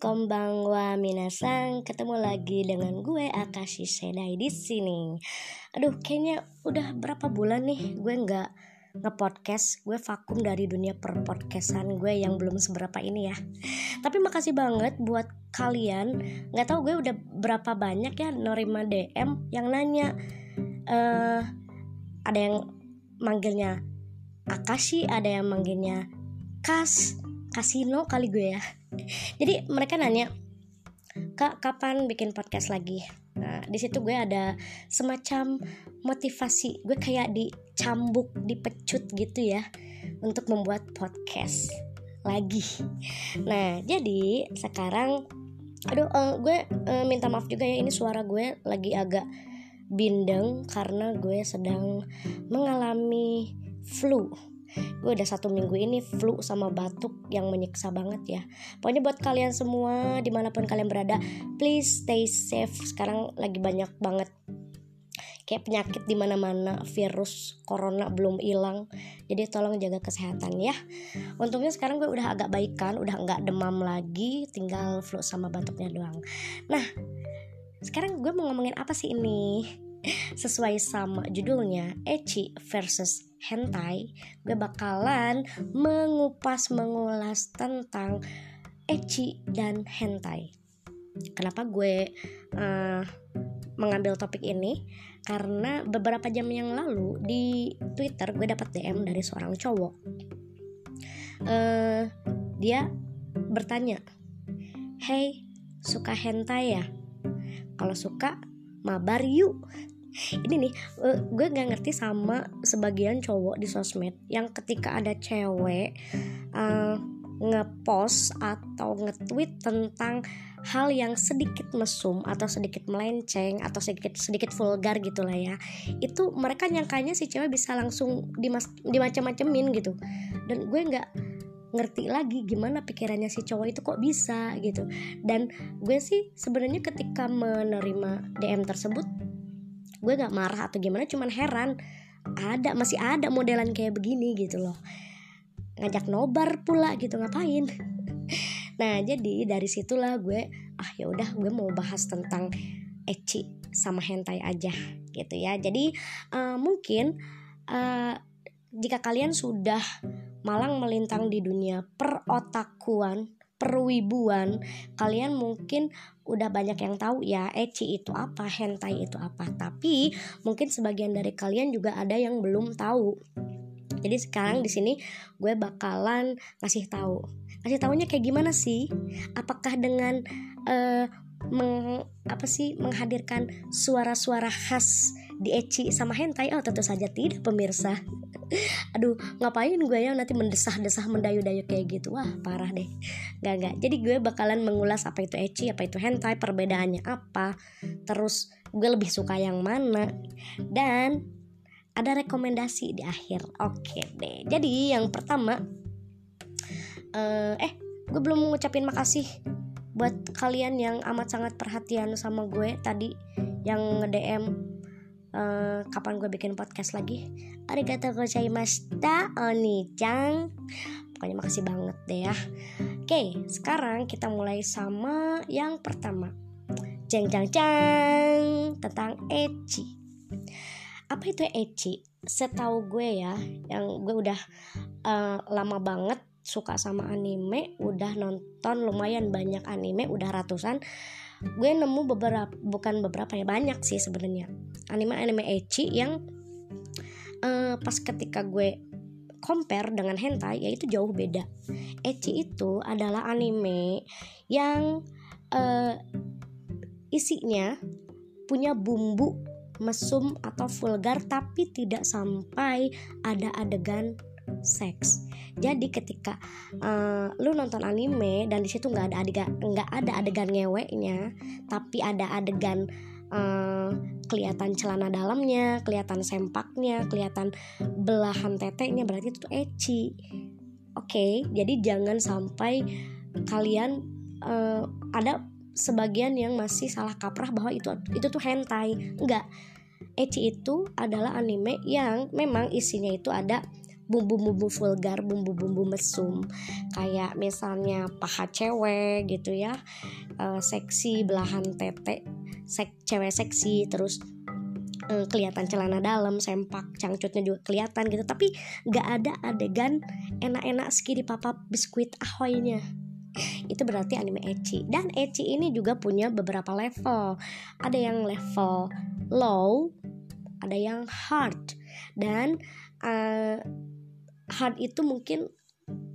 Konbanwa Minasang, ketemu lagi dengan gue Akashi Sedai di sini. Aduh, kayaknya udah berapa bulan nih gue nggak nge-podcast, gue vakum dari dunia per podcastan gue yang belum seberapa ini ya. Tapi makasih banget buat kalian, nggak tahu gue udah berapa banyak ya nerima DM yang nanya, uh, ada yang manggilnya Akashi, ada yang manggilnya Kas, Kasino kali gue ya. Jadi mereka nanya kak kapan bikin podcast lagi? Nah di situ gue ada semacam motivasi. Gue kayak dicambuk dipecut gitu ya untuk membuat podcast lagi. Nah jadi sekarang aduh uh, gue uh, minta maaf juga ya ini suara gue lagi agak bindeng karena gue sedang mengalami flu gue udah satu minggu ini flu sama batuk yang menyiksa banget ya. Pokoknya buat kalian semua di mana pun kalian berada please stay safe. Sekarang lagi banyak banget kayak penyakit di mana-mana virus corona belum hilang. Jadi tolong jaga kesehatan ya. Untungnya sekarang gue udah agak baikan udah nggak demam lagi tinggal flu sama batuknya doang. Nah sekarang gue mau ngomongin apa sih ini sesuai sama judulnya Ecchi versus hentai, gue bakalan mengupas mengulas tentang ecchi dan hentai. Kenapa gue uh, mengambil topik ini? Karena beberapa jam yang lalu di Twitter gue dapat DM dari seorang cowok. Uh, dia bertanya, "Hey, suka hentai ya? Kalau suka, mabar yuk." Ini nih uh, gue nggak ngerti sama sebagian cowok di sosmed yang ketika ada cewek uh, ngepost atau nge-tweet tentang hal yang sedikit mesum atau sedikit melenceng atau sedikit sedikit vulgar gitulah ya itu mereka nyangkanya si cewek bisa langsung dimas dimacam-macemin gitu. Dan gue nggak ngerti lagi gimana pikirannya si cowok itu kok bisa gitu. Dan gue sih sebenarnya ketika menerima DM tersebut gue gak marah atau gimana cuman heran. Ada masih ada modelan kayak begini gitu loh. Ngajak nobar pula gitu ngapain? Nah jadi dari situlah gue ah ya udah gue mau bahas tentang ecchi sama hentai aja gitu ya. Jadi uh, mungkin uh, jika kalian sudah malang melintang di dunia perotakuan perwibuan kalian mungkin udah banyak yang tahu ya ecchi itu apa hentai itu apa. Tapi mungkin sebagian dari kalian juga ada yang belum tahu. Jadi sekarang di sini gue bakalan ngasih tahu. Ngasih tahunya kayak gimana sih? Apakah dengan uh, meng, apa sih menghadirkan suara-suara khas di ecchi sama hentai oh tentu saja tidak pemirsa. Aduh ngapain gue ya nanti mendesah-desah mendayu-dayu kayak gitu? Wah parah deh. Gak gak jadi gue bakalan mengulas apa itu ecchi apa itu hentai perbedaannya apa terus gue lebih suka yang mana dan ada rekomendasi di akhir. Oke deh. Jadi yang pertama uh, eh gue belum ngucapin makasih buat kalian yang amat sangat perhatian sama gue tadi yang nge-DM uh, kapan gue bikin podcast lagi? Arigatou gozaimashita oni-chan pokoknya makasih banget deh ya. Oke sekarang kita mulai sama yang pertama. Jeng jeng jeng tentang ecchi apa itu ecchi setahu gue ya yang gue udah uh, lama banget suka sama anime udah nonton lumayan banyak anime udah ratusan gue nemu beberapa bukan beberapa ya banyak sih sebenarnya. Anime anime ecchi yang uh, pas ketika gue compare dengan hentai yaitu jauh beda. Ecchi itu adalah anime yang uh, isinya punya bumbu mesum atau vulgar tapi tidak sampai ada adegan seks. Jadi ketika uh, lu nonton anime dan di situ nggak ada adegan nggak ada adegan ngeweknya tapi ada adegan uh, kelihatan celana dalamnya kelihatan sempaknya kelihatan belahan teteknya berarti itu ecchi. Oke okay, jadi jangan sampai kalian uh, ada sebagian yang masih salah kaprah bahwa itu itu tuh hentai. Enggak Ecchi itu adalah anime yang memang isinya itu ada bumbu-bumbu vulgar, bumbu-bumbu mesum, kayak misalnya paha cewek gitu ya, uh, seksi belahan tete, sek cewek seksi, terus uh, kelihatan celana dalam, sempak, cangcutnya juga kelihatan gitu, tapi nggak ada adegan enak-enak ski di biskuit ahoynya. Itu berarti anime ecchi. Dan ecchi ini juga punya beberapa level. Ada yang level low ada yang hard. Dan uh, hard itu mungkin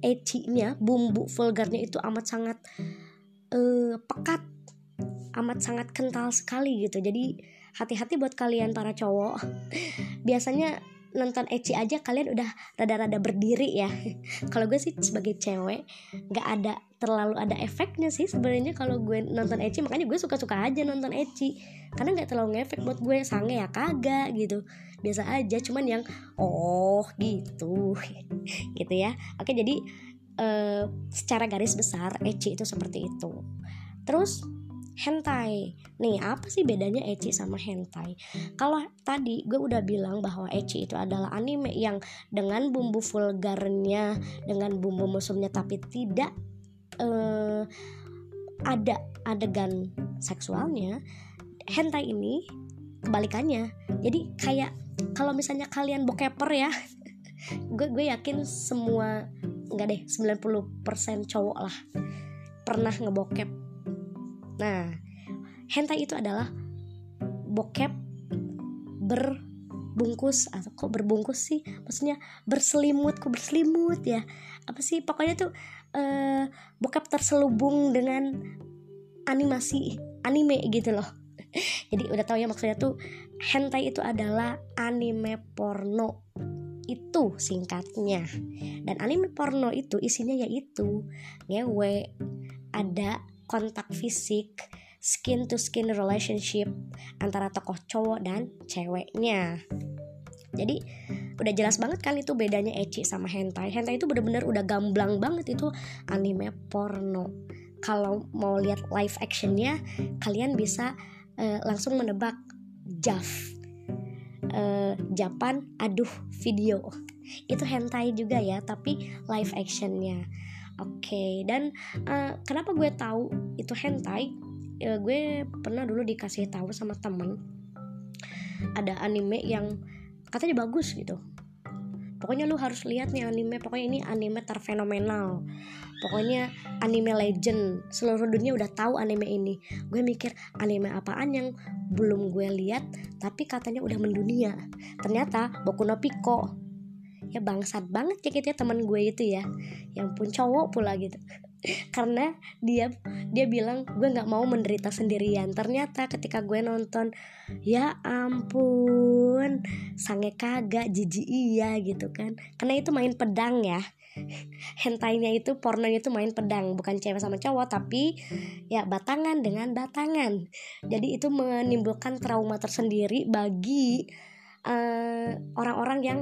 ecchi-nya bumbu vulgarnya itu amat sangat uh, pekat amat sangat kental sekali gitu. Jadi hati-hati buat kalian para cowok. Biasanya nonton ecchi aja kalian udah rada-rada berdiri ya. Kalau gue sih sebagai cewek nggak ada terlalu ada efeknya sih sebenarnya kalau gue nonton ecchi makanya gue suka-suka aja nonton ecchi karena nggak terlalu ngefek buat gue. Sange ya kagak gitu biasa aja cuman yang oh gitu gitu ya oke jadi uh, secara garis besar ecchi itu seperti itu terus hentai. Nih, apa sih bedanya ecchi sama hentai? Kalau tadi gue udah bilang bahwa ecchi itu adalah anime yang dengan bumbu vulgarnya, dengan bumbu musuhnya tapi tidak uh, ada adegan seksualnya. Hentai ini kebalikannya. Jadi kayak kalau misalnya kalian bokeper ya, gue gue yakin semua enggak deh 90% cowok lah pernah ngebokep Nah, hentai itu adalah bokep berbungkus atau kok berbungkus sih? Maksudnya berselimut, kok berselimut ya? Apa sih? Pokoknya tuh uh, bokep terselubung dengan animasi anime gitu loh. Jadi udah tahu ya maksudnya tuh hentai itu adalah anime porno itu singkatnya dan anime porno itu isinya yaitu ngewe ada kontak fisik, skin to skin relationship antara tokoh cowok dan ceweknya. Jadi udah jelas banget kan itu bedanya ecchi sama hentai. Hentai itu bener-bener udah gamblang banget itu anime porno. Kalau mau lihat live actionnya, kalian bisa uh, langsung menebak JAV. Uh, Japan aduh video itu hentai juga ya tapi live actionnya Oke, okay. dan uh, kenapa gue tahu itu hentai? Uh, gue pernah dulu dikasih tahu sama temen ada anime yang katanya bagus gitu. Pokoknya lu harus lihat nih anime. Pokoknya ini anime terfenomenal. Pokoknya anime legend. Seluruh dunia udah tahu anime ini. Gue mikir anime apaan yang belum gue lihat tapi katanya udah mendunia. Ternyata Boku no Pico ya bangsat banget ya gitu ya teman gue itu ya yang pun cowok pula gitu karena dia dia bilang gue nggak mau menderita sendirian. Ternyata ketika gue nonton ya ampun sange kagak jijik iya gitu kan. Karena itu main pedang ya. Hentainya itu pornonya itu main pedang bukan cewek sama cowok tapi ya batangan dengan batangan. Jadi itu menimbulkan trauma tersendiri bagi eh, orang-orang uh, orang -orang yang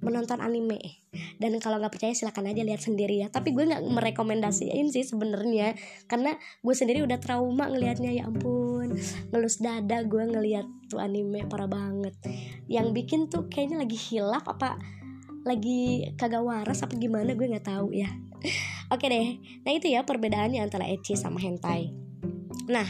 menonton anime dan kalau nggak percaya silahkan aja lihat sendiri ya. Tapi gue nggak merekomendasiin sih sebenarnya. Karena gue sendiri udah trauma ngelihatnya ya ampun. Ngelus dada gue ngelihat tuh anime parah banget. Yang bikin tuh kayaknya lagi hilaf apa lagi kagak waras apa gimana gue nggak tahu ya. Oke deh. Nah itu ya perbedaannya antara ecchi sama hentai. Nah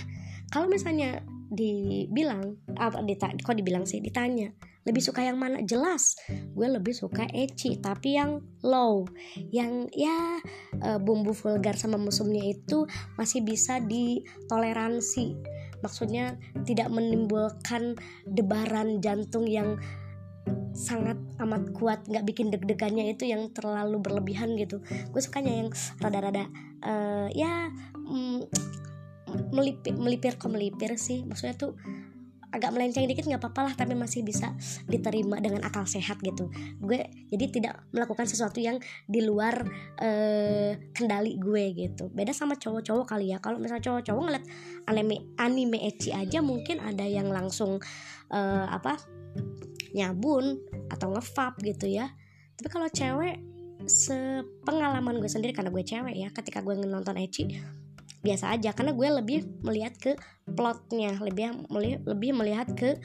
kalau misalnya dibilang apa dita, kok dibilang sih ditanya lebih suka yang mana? Jelas gue lebih suka ecchi tapi yang low yang ya uh, bumbu vulgar sama musuhnya itu masih bisa ditoleransi. Maksudnya tidak menimbulkan debaran jantung yang sangat amat kuat nggak bikin deg-degannya itu yang terlalu berlebihan gitu. Gue sukanya yang rada-rada uh, ya mm, melipir melipir kok melipir sih. Maksudnya tuh agak melenceng dikit nggak apa-apa lah tapi masih bisa diterima dengan akal sehat gitu. Gue jadi tidak melakukan sesuatu yang di luar uh, kendali gue gitu. Beda sama cowok-cowok kali ya. Kalau misalnya cowok-cowok ngeliat anime anime ecchi aja mungkin ada yang langsung uh, apa nyabun atau ngefap gitu ya. Tapi kalau cewek sepengalaman gue sendiri karena gue cewek ya ketika gue nonton ecchi biasa aja karena gue lebih melihat ke plotnya lebih lebih melihat ke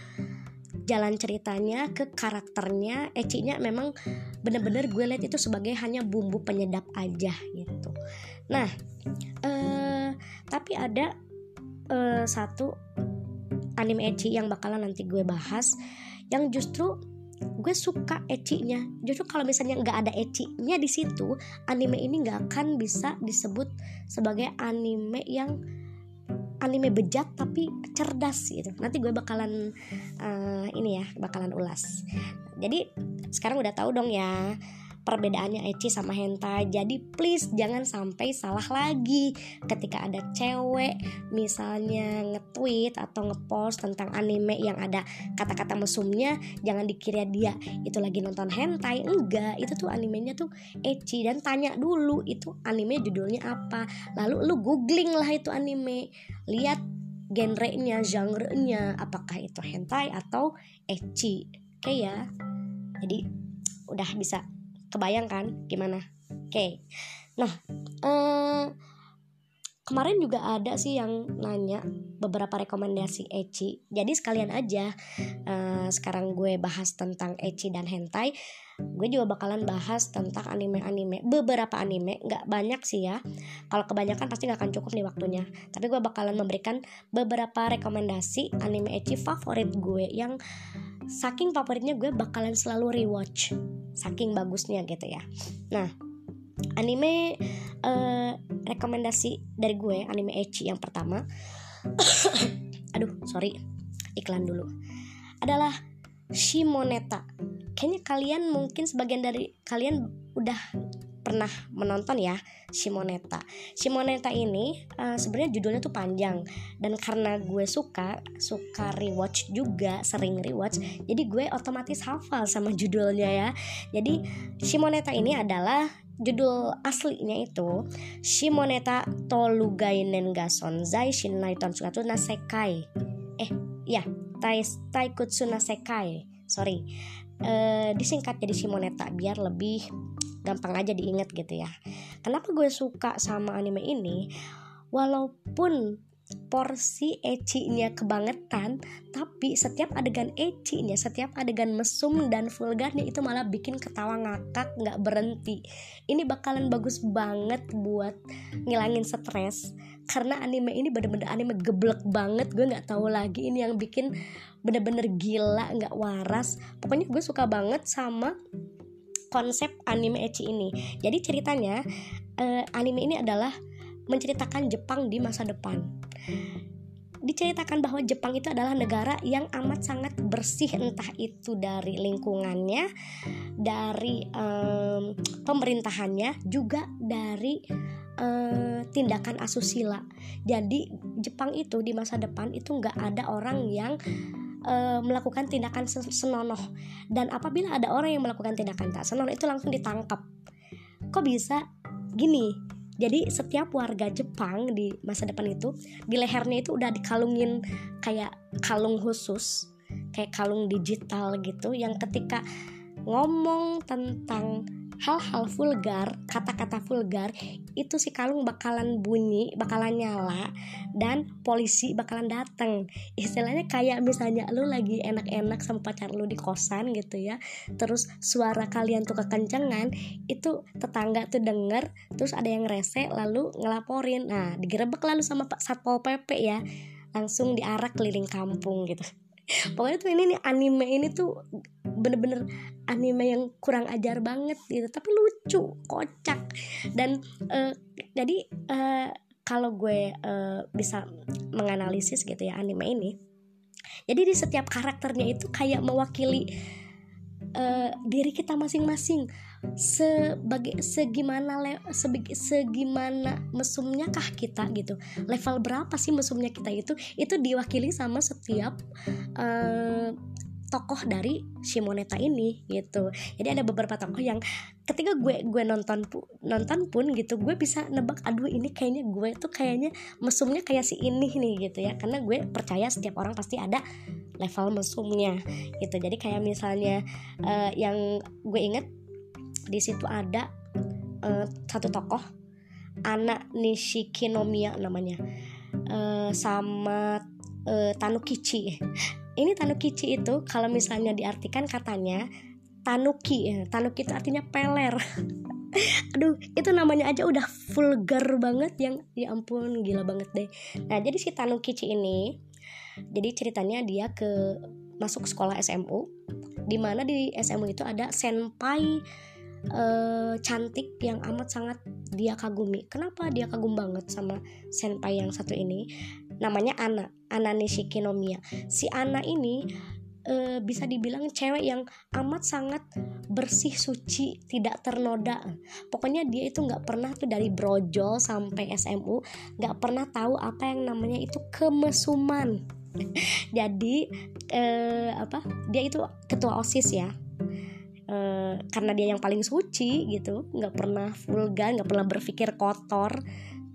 jalan ceritanya ke karakternya. Ecinya memang bener-bener gue lihat itu sebagai hanya bumbu penyedap aja gitu. Nah eh, tapi ada eh, satu anime Eci yang bakalan nanti gue bahas yang justru gue suka ecinya justru kalau misalnya nggak ada ecinya di situ anime ini nggak akan bisa disebut sebagai anime yang anime bejat tapi cerdas gitu. Nanti gue bakalan uh, ini ya bakalan ulas. Jadi sekarang udah tahu dong ya perbedaannya ecchi sama hentai jadi please jangan sampai salah lagi. Ketika ada cewek misalnya nge-tweet atau nge-post tentang anime yang ada kata-kata mesumnya jangan dikira dia itu lagi nonton hentai. Enggak itu tuh animenya tuh ecchi dan tanya dulu itu anime judulnya apa? Lalu lu googling lah itu anime. Lihat genrenya genre-nya. Apakah itu hentai atau ecchi oke ya? Jadi udah bisa kebayang kan? Gimana? Oke. Okay. nah eh, kemarin juga ada sih yang nanya beberapa rekomendasi ecchi jadi sekalian aja eh, sekarang gue bahas tentang ecchi dan hentai gue juga bakalan bahas tentang anime-anime. Beberapa anime nggak banyak sih ya. Kalau kebanyakan pasti nggak akan cukup nih waktunya. Tapi gue bakalan memberikan beberapa rekomendasi anime ecchi favorit gue yang saking favoritnya gue bakalan selalu rewatch. Saking bagusnya gitu ya. Nah anime uh, rekomendasi dari gue anime ecchi yang pertama. Aduh sorry. Iklan dulu. Adalah Shimoneta. Kayaknya kalian mungkin sebagian dari kalian udah pernah menonton ya Shimoneta. Shimoneta ini uh, sebenarnya judulnya tuh panjang dan karena gue suka suka rewatch juga sering rewatch jadi gue otomatis hafal sama judulnya ya. Jadi Shimoneta ini adalah judul aslinya itu Shimoneta Tolugainen ga Sonzai Shinai Tonsukatsu Nasekai. Eh, ya, Tai Taikutsu Nasekai. Sorry. Uh, disingkat jadi Shimoneta biar lebih gampang aja diinget gitu ya. Kenapa gue suka sama anime ini? Walaupun porsi ecinya kebangetan tapi setiap adegan ecinya setiap adegan mesum dan vulgarnya itu malah bikin ketawa ngakak nggak berhenti. Ini bakalan bagus banget buat ngilangin stres karena anime ini bener-bener anime geblek banget. Gue nggak tahu lagi ini yang bikin bener-bener gila nggak waras. Pokoknya gue suka banget sama konsep anime ecchi ini. Jadi ceritanya uh, anime ini adalah menceritakan Jepang di masa depan. Diceritakan bahwa Jepang itu adalah negara yang amat sangat bersih entah itu dari lingkungannya, dari um, pemerintahannya, juga dari uh, tindakan asusila. Jadi Jepang itu di masa depan itu nggak ada orang yang uh, melakukan tindakan senonoh. Dan apabila ada orang yang melakukan tindakan tak senonoh itu langsung ditangkap. Kok bisa? Gini jadi setiap warga Jepang di masa depan itu di lehernya itu udah dikalungin kayak kalung khusus kayak kalung digital gitu yang ketika ngomong tentang hal-hal vulgar, kata-kata vulgar itu si kalung bakalan bunyi, bakalan nyala dan polisi bakalan datang. Istilahnya kayak misalnya lu lagi enak-enak sama pacar lu di kosan gitu ya. Terus suara kalian tuh kekencengan, itu tetangga tuh denger, terus ada yang rese lalu ngelaporin. Nah, digerebek lalu sama Pak Satpol PP ya. Langsung diarak keliling kampung gitu pokoknya tuh ini nih anime ini tuh bener-bener anime yang kurang ajar banget gitu tapi lucu kocak. Dan uh, jadi uh, kalau gue uh, bisa menganalisis gitu ya anime ini jadi di setiap karakternya itu kayak mewakili uh, diri kita masing-masing sebagai segimana le, segimana mesumnya kah kita gitu? Level berapa sih mesumnya kita itu? Itu diwakili sama setiap uh, tokoh dari Shimoneta ini gitu. Jadi ada beberapa tokoh yang ketika gue gue nonton pu, nonton pun gitu gue bisa nebak aduh ini kayaknya gue tuh kayaknya mesumnya kayak si ini nih gitu ya. Karena gue percaya setiap orang pasti ada level mesumnya gitu. Jadi kayak misalnya uh, yang gue inget di situ ada uh, satu tokoh anak Nishikinomiya namanya uh, sama uh, Tanukichi. Ini tanukichi itu kalau misalnya diartikan katanya tanuki tanuki itu artinya peler. Aduh itu namanya aja udah vulgar banget yang ya ampun gila banget deh. Nah jadi si tanukichi ini jadi ceritanya dia ke masuk sekolah SMU di mana di SMU itu ada senpai uh, cantik yang amat sangat dia kagumi. Kenapa dia kagum banget sama senpai yang satu ini? Namanya Ana, Ana Nishikinomiya. Si Ana ini uh, bisa dibilang cewek yang amat sangat bersih suci tidak ternoda pokoknya dia itu nggak pernah tuh dari brojol sampai SMU nggak pernah tahu apa yang namanya itu kemesuman jadi eh, apa dia itu ketua osis ya eh, karena dia yang paling suci gitu nggak pernah vulgar nggak pernah berpikir kotor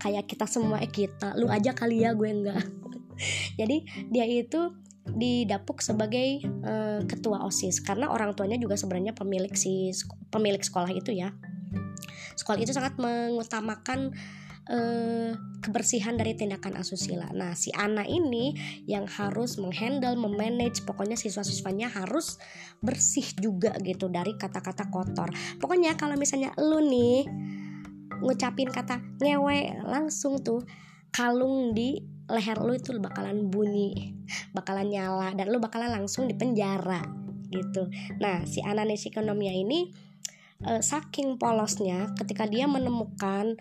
kayak kita semua eh kita lu aja kali ya gue enggak jadi dia itu didapuk sebagai uh, ketua osis. Karena orang tuanya juga sebenarnya pemilik si pemilik sekolah itu ya. Sekolah itu sangat mengutamakan uh, kebersihan dari tindakan asusila. Nah, si Ana ini yang harus menghandle, memanage, pokoknya siswa-siswanya harus bersih juga gitu dari kata-kata kotor. Pokoknya kalau misalnya lu nih ngucapin kata ngewe langsung tuh kalung di leher lu itu bakalan bunyi, bakalan nyala dan lu bakalan langsung di penjara gitu. Nah, si Ananis ekonomia ini uh, saking polosnya ketika dia menemukan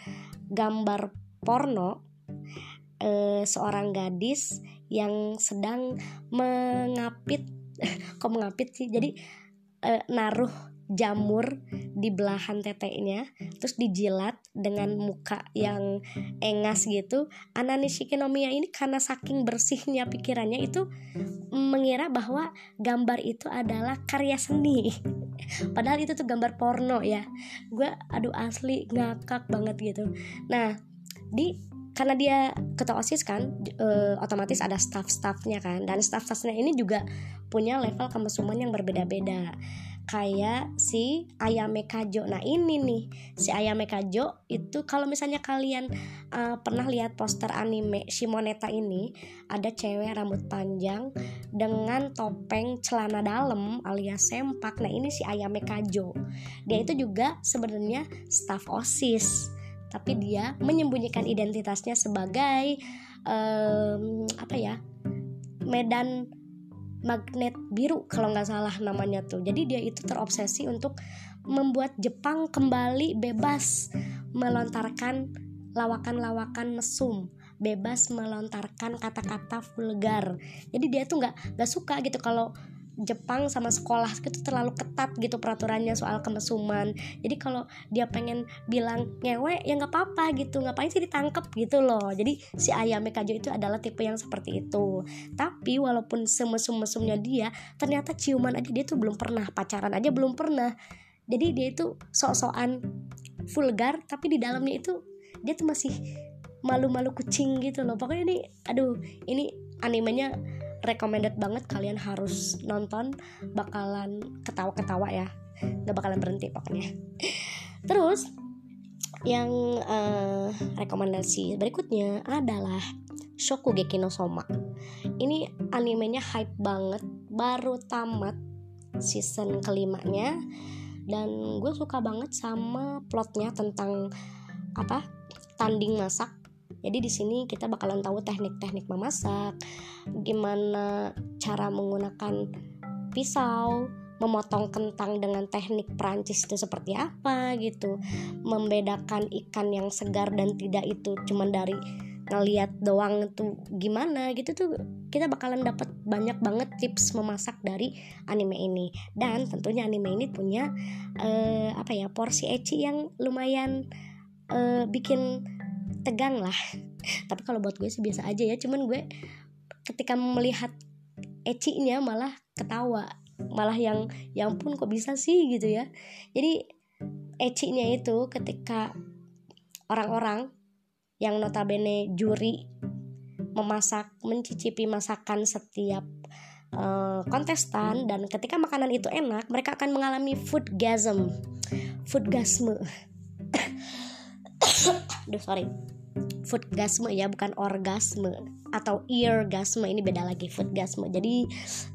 gambar porno eh, seorang gadis yang sedang mengapit kok mengapit sih? Jadi eh, naruh jamur di belahan teteknya terus dijilat dengan muka yang engas gitu. Ananishikinomiya ini karena saking bersihnya pikirannya itu mengira bahwa gambar itu adalah karya seni. Padahal itu tuh gambar porno ya. Gue aduh asli ngakak banget gitu. Nah di karena dia ketua osis kan e, otomatis ada staff-staffnya kan dan staff-staffnya ini juga punya level kemesuman yang berbeda-beda kayak si Ayame Kajo. Nah, ini nih si Ayame Kajo itu kalau misalnya kalian uh, pernah lihat poster anime Shimoneta ini, ada cewek rambut panjang dengan topeng celana dalam alias sempak. Nah, ini si Ayame Kajo. Dia itu juga sebenarnya staff OSIS, tapi dia menyembunyikan identitasnya sebagai um, apa ya? Medan magnet biru kalau nggak salah namanya tuh. Jadi dia itu terobsesi untuk membuat Jepang kembali bebas melontarkan lawakan-lawakan mesum bebas melontarkan kata-kata vulgar. Jadi dia tuh nggak nggak suka gitu kalau Jepang sama sekolah itu terlalu ketat gitu peraturannya soal kemesuman. Jadi kalau dia pengen bilang ngewe ya nggak apa-apa gitu. Ngapain sih ditangkep gitu loh. Jadi si ayam Kajo itu adalah tipe yang seperti itu. Tapi walaupun semesum-mesumnya dia ternyata ciuman aja dia tuh belum pernah. Pacaran aja belum pernah. Jadi dia itu sok-sokan vulgar tapi di dalamnya itu dia tuh masih malu-malu kucing gitu loh. Pokoknya ini aduh ini animenya recommended banget kalian harus nonton bakalan ketawa-ketawa ya. Nggak bakalan berhenti pokoknya. Terus yang uh, rekomendasi berikutnya adalah Shokugeki no Soma. Ini animenya hype banget baru tamat season kelimanya dan gue suka banget sama plotnya tentang apa tanding masak jadi di sini kita bakalan tahu teknik-teknik memasak, gimana cara menggunakan pisau, memotong kentang dengan teknik Prancis itu seperti apa gitu, membedakan ikan yang segar dan tidak itu cuma dari ngeliat doang itu gimana gitu tuh kita bakalan dapat banyak banget tips memasak dari anime ini. Dan tentunya anime ini punya uh, apa ya porsi ecchi yang lumayan uh, bikin tegang lah. Tapi kalau buat gue sih biasa aja ya. Cuman gue ketika melihat ecinya malah ketawa. Malah yang yang pun kok bisa sih gitu ya. Jadi ecinya itu ketika orang-orang yang notabene juri memasak mencicipi masakan setiap uh, kontestan dan ketika makanan itu enak mereka akan mengalami food food gasm. Aduh sorry. Foodgasme ya bukan orgasme atau eargasme. Ini beda lagi foodgasme. Jadi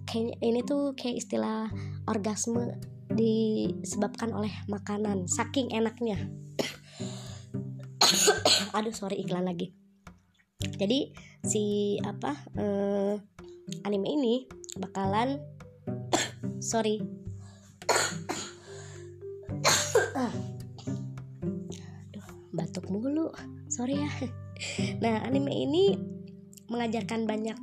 kayak ini tuh kayak istilah orgasme disebabkan oleh makanan saking enaknya. Aduh sorry iklan lagi. Jadi si apa uh, anime ini bakalan sorry. Aduh, batuk mulu. Sorry ya. Nah anime ini mengajarkan banyak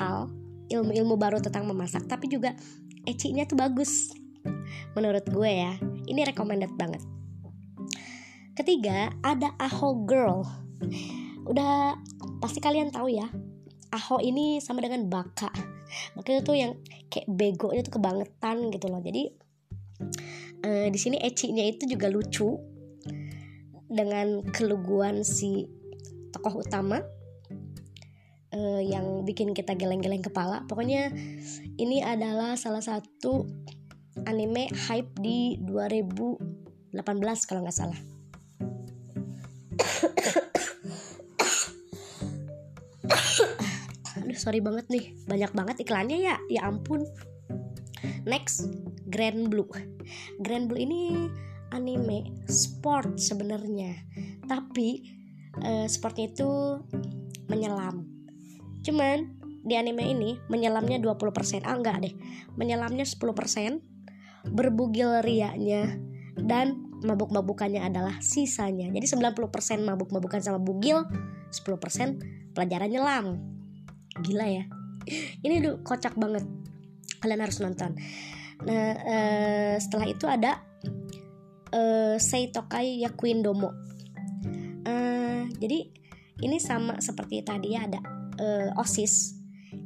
hal ilmu-ilmu baru tentang memasak tapi juga ecinya tuh bagus. Menurut gue ya ini recommended banget. Ketiga ada Aho Girl. Udah pasti kalian tahu ya Aho ini sama dengan baka. Baka itu tuh yang kayak begonya tuh kebangetan gitu loh. Jadi uh, di sini ecinya itu juga lucu dengan keluguan si tokoh utama uh, yang bikin kita geleng-geleng kepala. Pokoknya ini adalah salah satu anime hype di 2018 kalau nggak salah. Aduh sorry banget nih. Banyak banget iklannya ya. Ya ampun. Next Grand Blue. Grand Blue ini anime sport sebenarnya. Tapi uh, sportnya itu menyelam. Cuman di anime ini menyelamnya 20% ah enggak deh. Menyelamnya 10% berbugil riaknya dan mabuk-mabukannya adalah sisanya. Jadi 90% mabuk-mabukan sama bugil 10% pelajaran nyelam. Gila ya. Ini tuh kocak banget. Kalian harus nonton. Nah uh, setelah itu ada uh, Seitokai Yakuin Domo uh, jadi ini sama seperti tadi ya ada uh, osis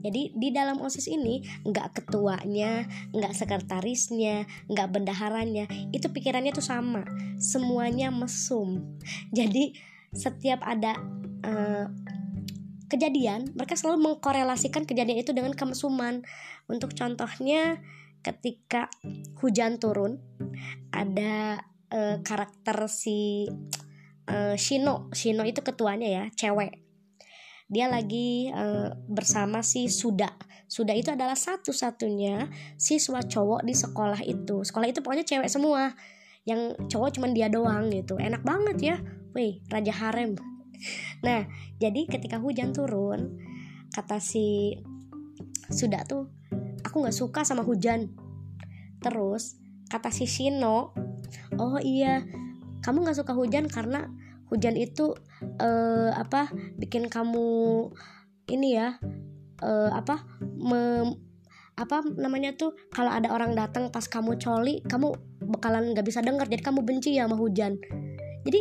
jadi di dalam OSIS ini nggak ketuanya, nggak sekretarisnya, nggak bendaharanya, itu pikirannya tuh sama, semuanya mesum. Jadi setiap ada uh, kejadian, mereka selalu mengkorelasikan kejadian itu dengan kemesuman. Untuk contohnya, ketika hujan turun, ada uh, karakter si uh, Shino, Shino itu ketuanya ya, cewek. Dia lagi uh, bersama si Suda. Suda itu adalah satu-satunya siswa cowok di sekolah itu. Sekolah itu pokoknya cewek semua. Yang cowok cuma dia doang gitu. Enak banget ya. Wih, raja harem. Nah, jadi ketika hujan turun, kata si sudah tuh, aku nggak suka sama hujan. Terus kata si Shino, oh iya, kamu nggak suka hujan karena hujan itu uh, apa bikin kamu ini ya uh, apa me, apa namanya tuh kalau ada orang datang pas kamu coli kamu bakalan nggak bisa dengar jadi kamu benci ya sama hujan. Jadi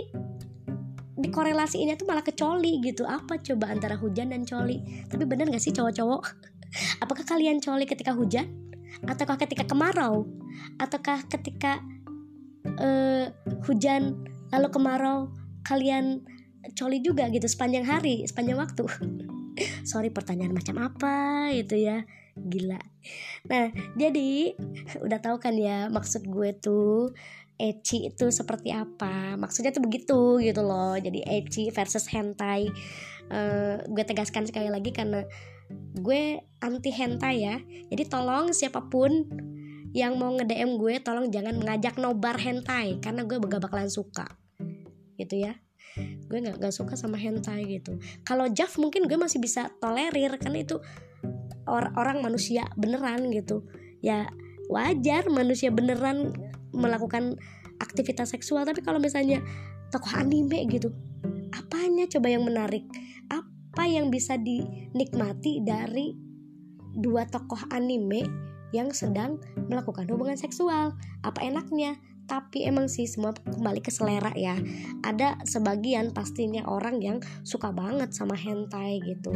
dikorelasiinnya tuh malah ke coli gitu. Apa coba antara hujan dan coli? Tapi bener gak sih cowok-cowok? Apakah kalian coli ketika hujan? Ataukah ketika kemarau? Ataukah ketika uh, hujan lalu kemarau kalian coli juga gitu sepanjang hari sepanjang waktu. Sorry pertanyaan macam apa itu ya? Gila. Nah jadi udah tahu kan ya maksud gue tuh ecchi itu seperti apa? Maksudnya tuh begitu gitu loh. Jadi ecchi versus hentai. Uh, gue tegaskan sekali lagi karena gue anti hentai ya. Jadi tolong siapa pun yang mau nge-DM gue tolong jangan mengajak nobar hentai karena gue gak bakalan suka. Gitu ya. Gue nggak nggak suka sama hentai gitu. Kalau Jav mungkin gue masih bisa tolerir karena itu or orang manusia beneran gitu. Ya wajar manusia beneran melakukan aktivitas seksual. Tapi kalau misalnya tokoh anime gitu apanya coba yang menarik? Apa yang bisa dinikmati dari dua tokoh anime yang sedang melakukan hubungan seksual. Apa enaknya? Tapi emang sih semua kembali ke selera ya. Ada sebagian pastinya orang yang suka banget sama hentai gitu.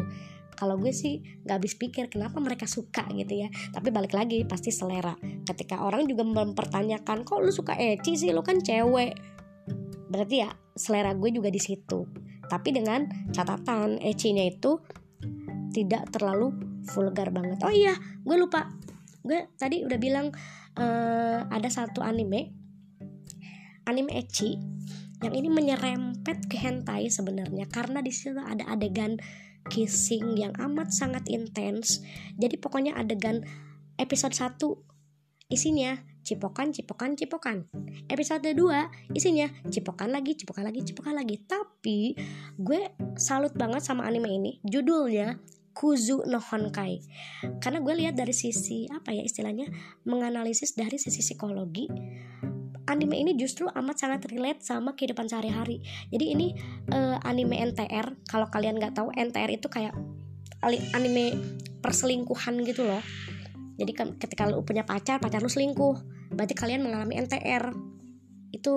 Kalau gue sih nggak habis pikir kenapa mereka suka gitu ya. Tapi balik lagi pasti selera. Ketika orang juga mempertanyakan kok lu suka eci sih? Lu kan cewek. Berarti ya selera gue juga di situ. Tapi dengan catatan ecinya itu tidak terlalu vulgar banget. Oh iya gue lupa gue tadi udah bilang uh, ada satu anime anime ecchi yang ini menyerempet ke hentai sebenarnya. Karena di situ ada adegan kissing yang amat sangat intens. Jadi pokoknya adegan episode 1 isinya cipokan cipokan cipokan. Episode 2 isinya cipokan lagi cipokan lagi cipokan lagi. Tapi gue salut banget sama anime ini. Judulnya Kuzu no Honkai karena gue lihat dari sisi apa ya istilahnya menganalisis dari sisi psikologi anime ini justru amat sangat relate sama kehidupan sehari-hari. Jadi ini uh, anime NTR kalau kalian nggak tahu NTR itu kayak anime perselingkuhan gitu loh. Jadi ketika lu punya pacar pacar lu selingkuh. Berarti kalian mengalami NTR itu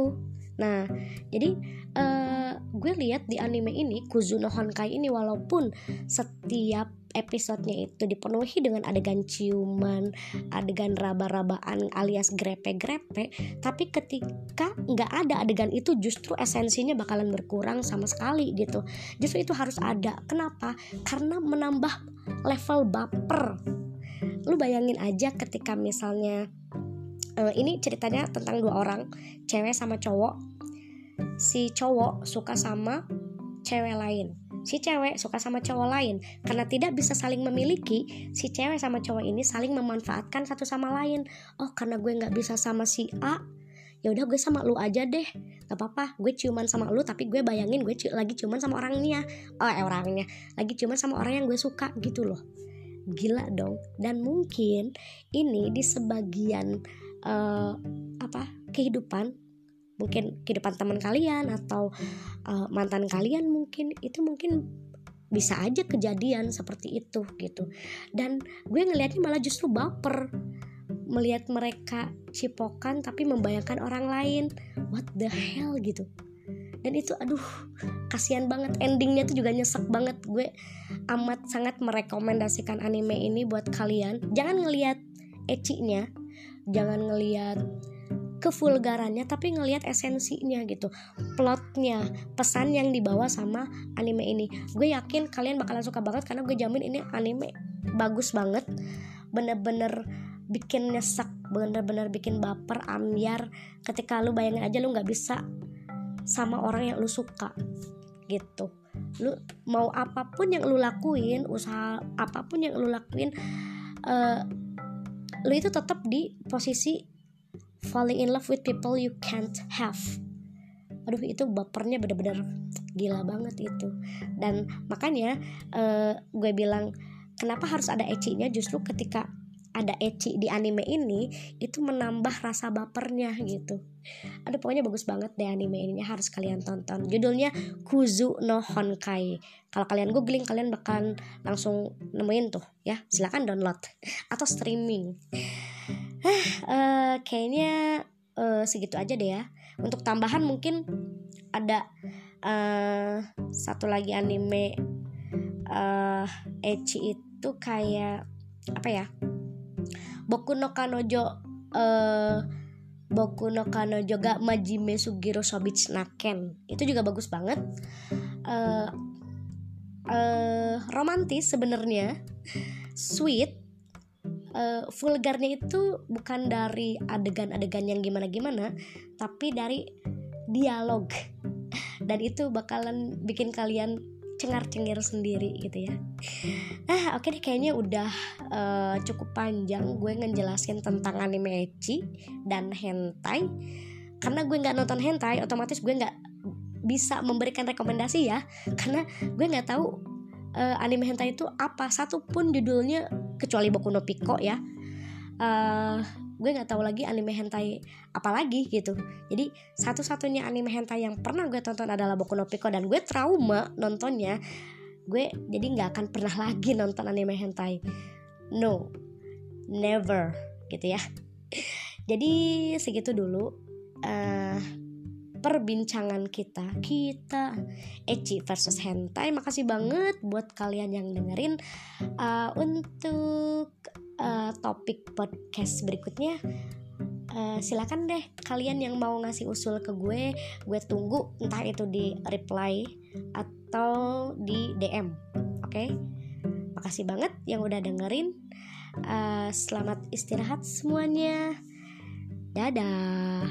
nah jadi uh, gue lihat di anime ini Kuzuno Honkai ini walaupun setiap episodenya itu dipenuhi dengan adegan ciuman, adegan raba-rabaan alias grepe-grepe, tapi ketika nggak ada adegan itu justru esensinya bakalan berkurang sama sekali gitu. Justru itu harus ada. Kenapa? Karena menambah level baper lu bayangin aja ketika misalnya uh, ini ceritanya tentang dua orang cewek sama cowok. Si cowok suka sama cewek lain. Si cewek suka sama cowok lain. Karena tidak bisa saling memiliki si cewek sama cowok ini saling memanfaatkan satu sama lain. Oh karena gue nggak bisa sama si A ya udah gue sama lu aja deh. Gak apa-apa gue ciuman sama lu tapi gue bayangin gue lagi ciuman sama orangnya. Oh eh orangnya. Lagi ciuman sama orang yang gue suka gitu loh. Gila dong. Dan mungkin ini di sebagian uh, apa kehidupan. Mungkin kehidupan teman kalian atau uh, mantan kalian mungkin itu mungkin bisa aja kejadian seperti itu gitu. Dan gue ngelihatnya malah justru baper melihat mereka cipokan tapi membayangkan orang lain. What the hell gitu. Dan itu aduh kasihan banget. Endingnya tuh juga nyesek banget. Gue amat sangat merekomendasikan anime ini buat kalian. Jangan ngelihat ecinya jangan ngelihat kevulgarannya tapi ngelihat esensinya gitu. Plotnya pesan yang dibawa sama anime ini. Gue yakin kalian bakalan suka banget karena gue jamin ini anime bagus banget. Bener-bener bikin nyesek bener-bener bikin baper ambiar. Ketika lu bayangin aja lu nggak bisa sama orang yang lu suka gitu. Lu mau apa pun yang lu lakuin usaha apa pun yang lu lakuin uh, lu itu tetap di posisi falling in love with people you can't have. Aduh itu bapernya bener-bener gila banget itu. Dan makanya uh, gue bilang kenapa harus ada ecinya justru ketika ada ecchi di anime ini itu menambah rasa bapernya gitu. Aduh pokoknya bagus banget deh anime ini harus kalian tonton. Judulnya Kuzu no Honkai. Kalau kalian googling kalian bakal langsung nemuin tuh ya. Silahkan download atau streaming. Uh, kayaknya uh, segitu aja deh ya. Untuk tambahan mungkin ada uh, satu lagi anime uh, ecchi itu kayak apa ya Boku no Kanojo uh, Boku no Kanojo ga Majime Sugiro Sobits Naken itu juga bagus banget. Uh, uh, romantis sebenarnya. Sweet. Uh, vulgarnya itu bukan dari adegan-adegan yang gimana-gimana tapi dari dialog. Dan itu bakalan bikin kalian cengar-cengir sendiri gitu ya. Ah oke okay deh kayaknya udah uh, cukup panjang gue ngejelasin tentang anime ecchi dan hentai. Karena gue nggak nonton hentai otomatis gue nggak bisa memberikan rekomendasi ya. Karena gue nggak tahu uh, anime hentai itu apa. Satupun judulnya kecuali Boku no Pico ya. Uh, gue nggak tahu lagi anime hentai apa lagi gitu. Jadi satu-satunya anime hentai yang pernah gue tonton adalah Boku no Pico dan gue trauma nontonnya gue jadi nggak akan pernah lagi nonton anime hentai. No. Never. Gitu ya. Jadi segitu dulu uh, perbincangan kita kita Eci versus hentai. Makasih banget buat kalian yang dengerin uh, untuk uh, topik podcast berikutnya uh, silakan deh kalian yang mau ngasih usul ke gue gue tunggu entah itu di reply atau di DM oke okay? makasih banget yang udah dengerin uh, selamat istirahat semuanya dadah